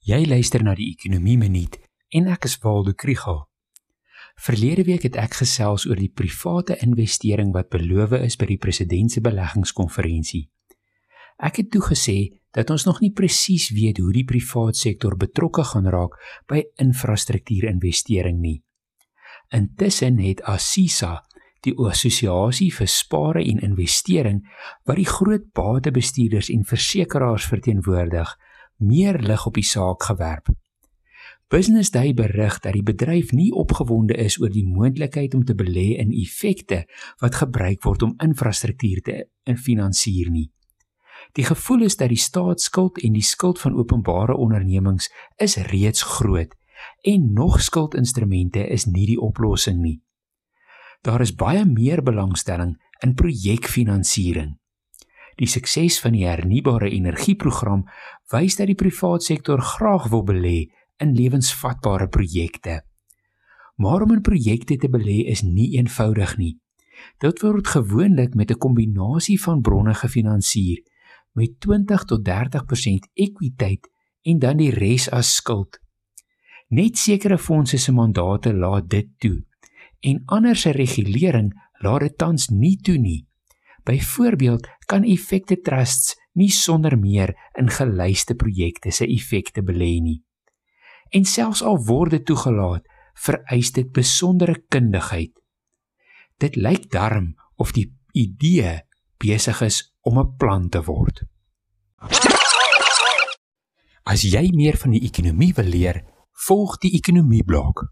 Jy luister na die Ekonomie Minuut en ek is Waldo Krügel. Verlede week het ek gesels oor die private investering wat beloof is by die president se beleggingskonferensie. Ek het toe gesê dat ons nog nie presies weet hoe die private sektor betrokke gaan raak by infrastruktuurinvestering nie. Intussen het Assisa, die assosiasie vir spare en investering wat die groot batebestuurders en versekeraars verteenwoordig, meer lig op die saak gewerp. Business Day berig dat die bedryf nie opgewonde is oor die moontlikheid om te belê in effekte wat gebruik word om infrastruktuur te finansier nie. Die gevoel is dat die staatsskuld en die skuld van openbare ondernemings is reeds groot en nog skuldinstrumente is nie die oplossing nie. Daar is baie meer belangstelling in projekfinansiering. Die sukses van die hernubare energieprogram wys dat die private sektor graag wil belê in lewensvatbare projekte. Maar om in projekte te belê is nie eenvoudig nie. Dit word gewoonlik met 'n kombinasie van bronne gefinansier met 20 tot 30% ekwiteit en dan die res as skuld. Net sekere fondse se mandate laat dit toe en ander se regulering laat dit tans nie toe nie. Byvoorbeeld kan effekte trusts nie sonder meer in gelyste projekte se effekte belê nie. En selfs al word dit toegelaat, vereis dit besondere kundigheid. Dit lyk darm of die idee besig is om 'n plan te word. As jy meer van die ekonomie wil leer, volg die ekonomie blok.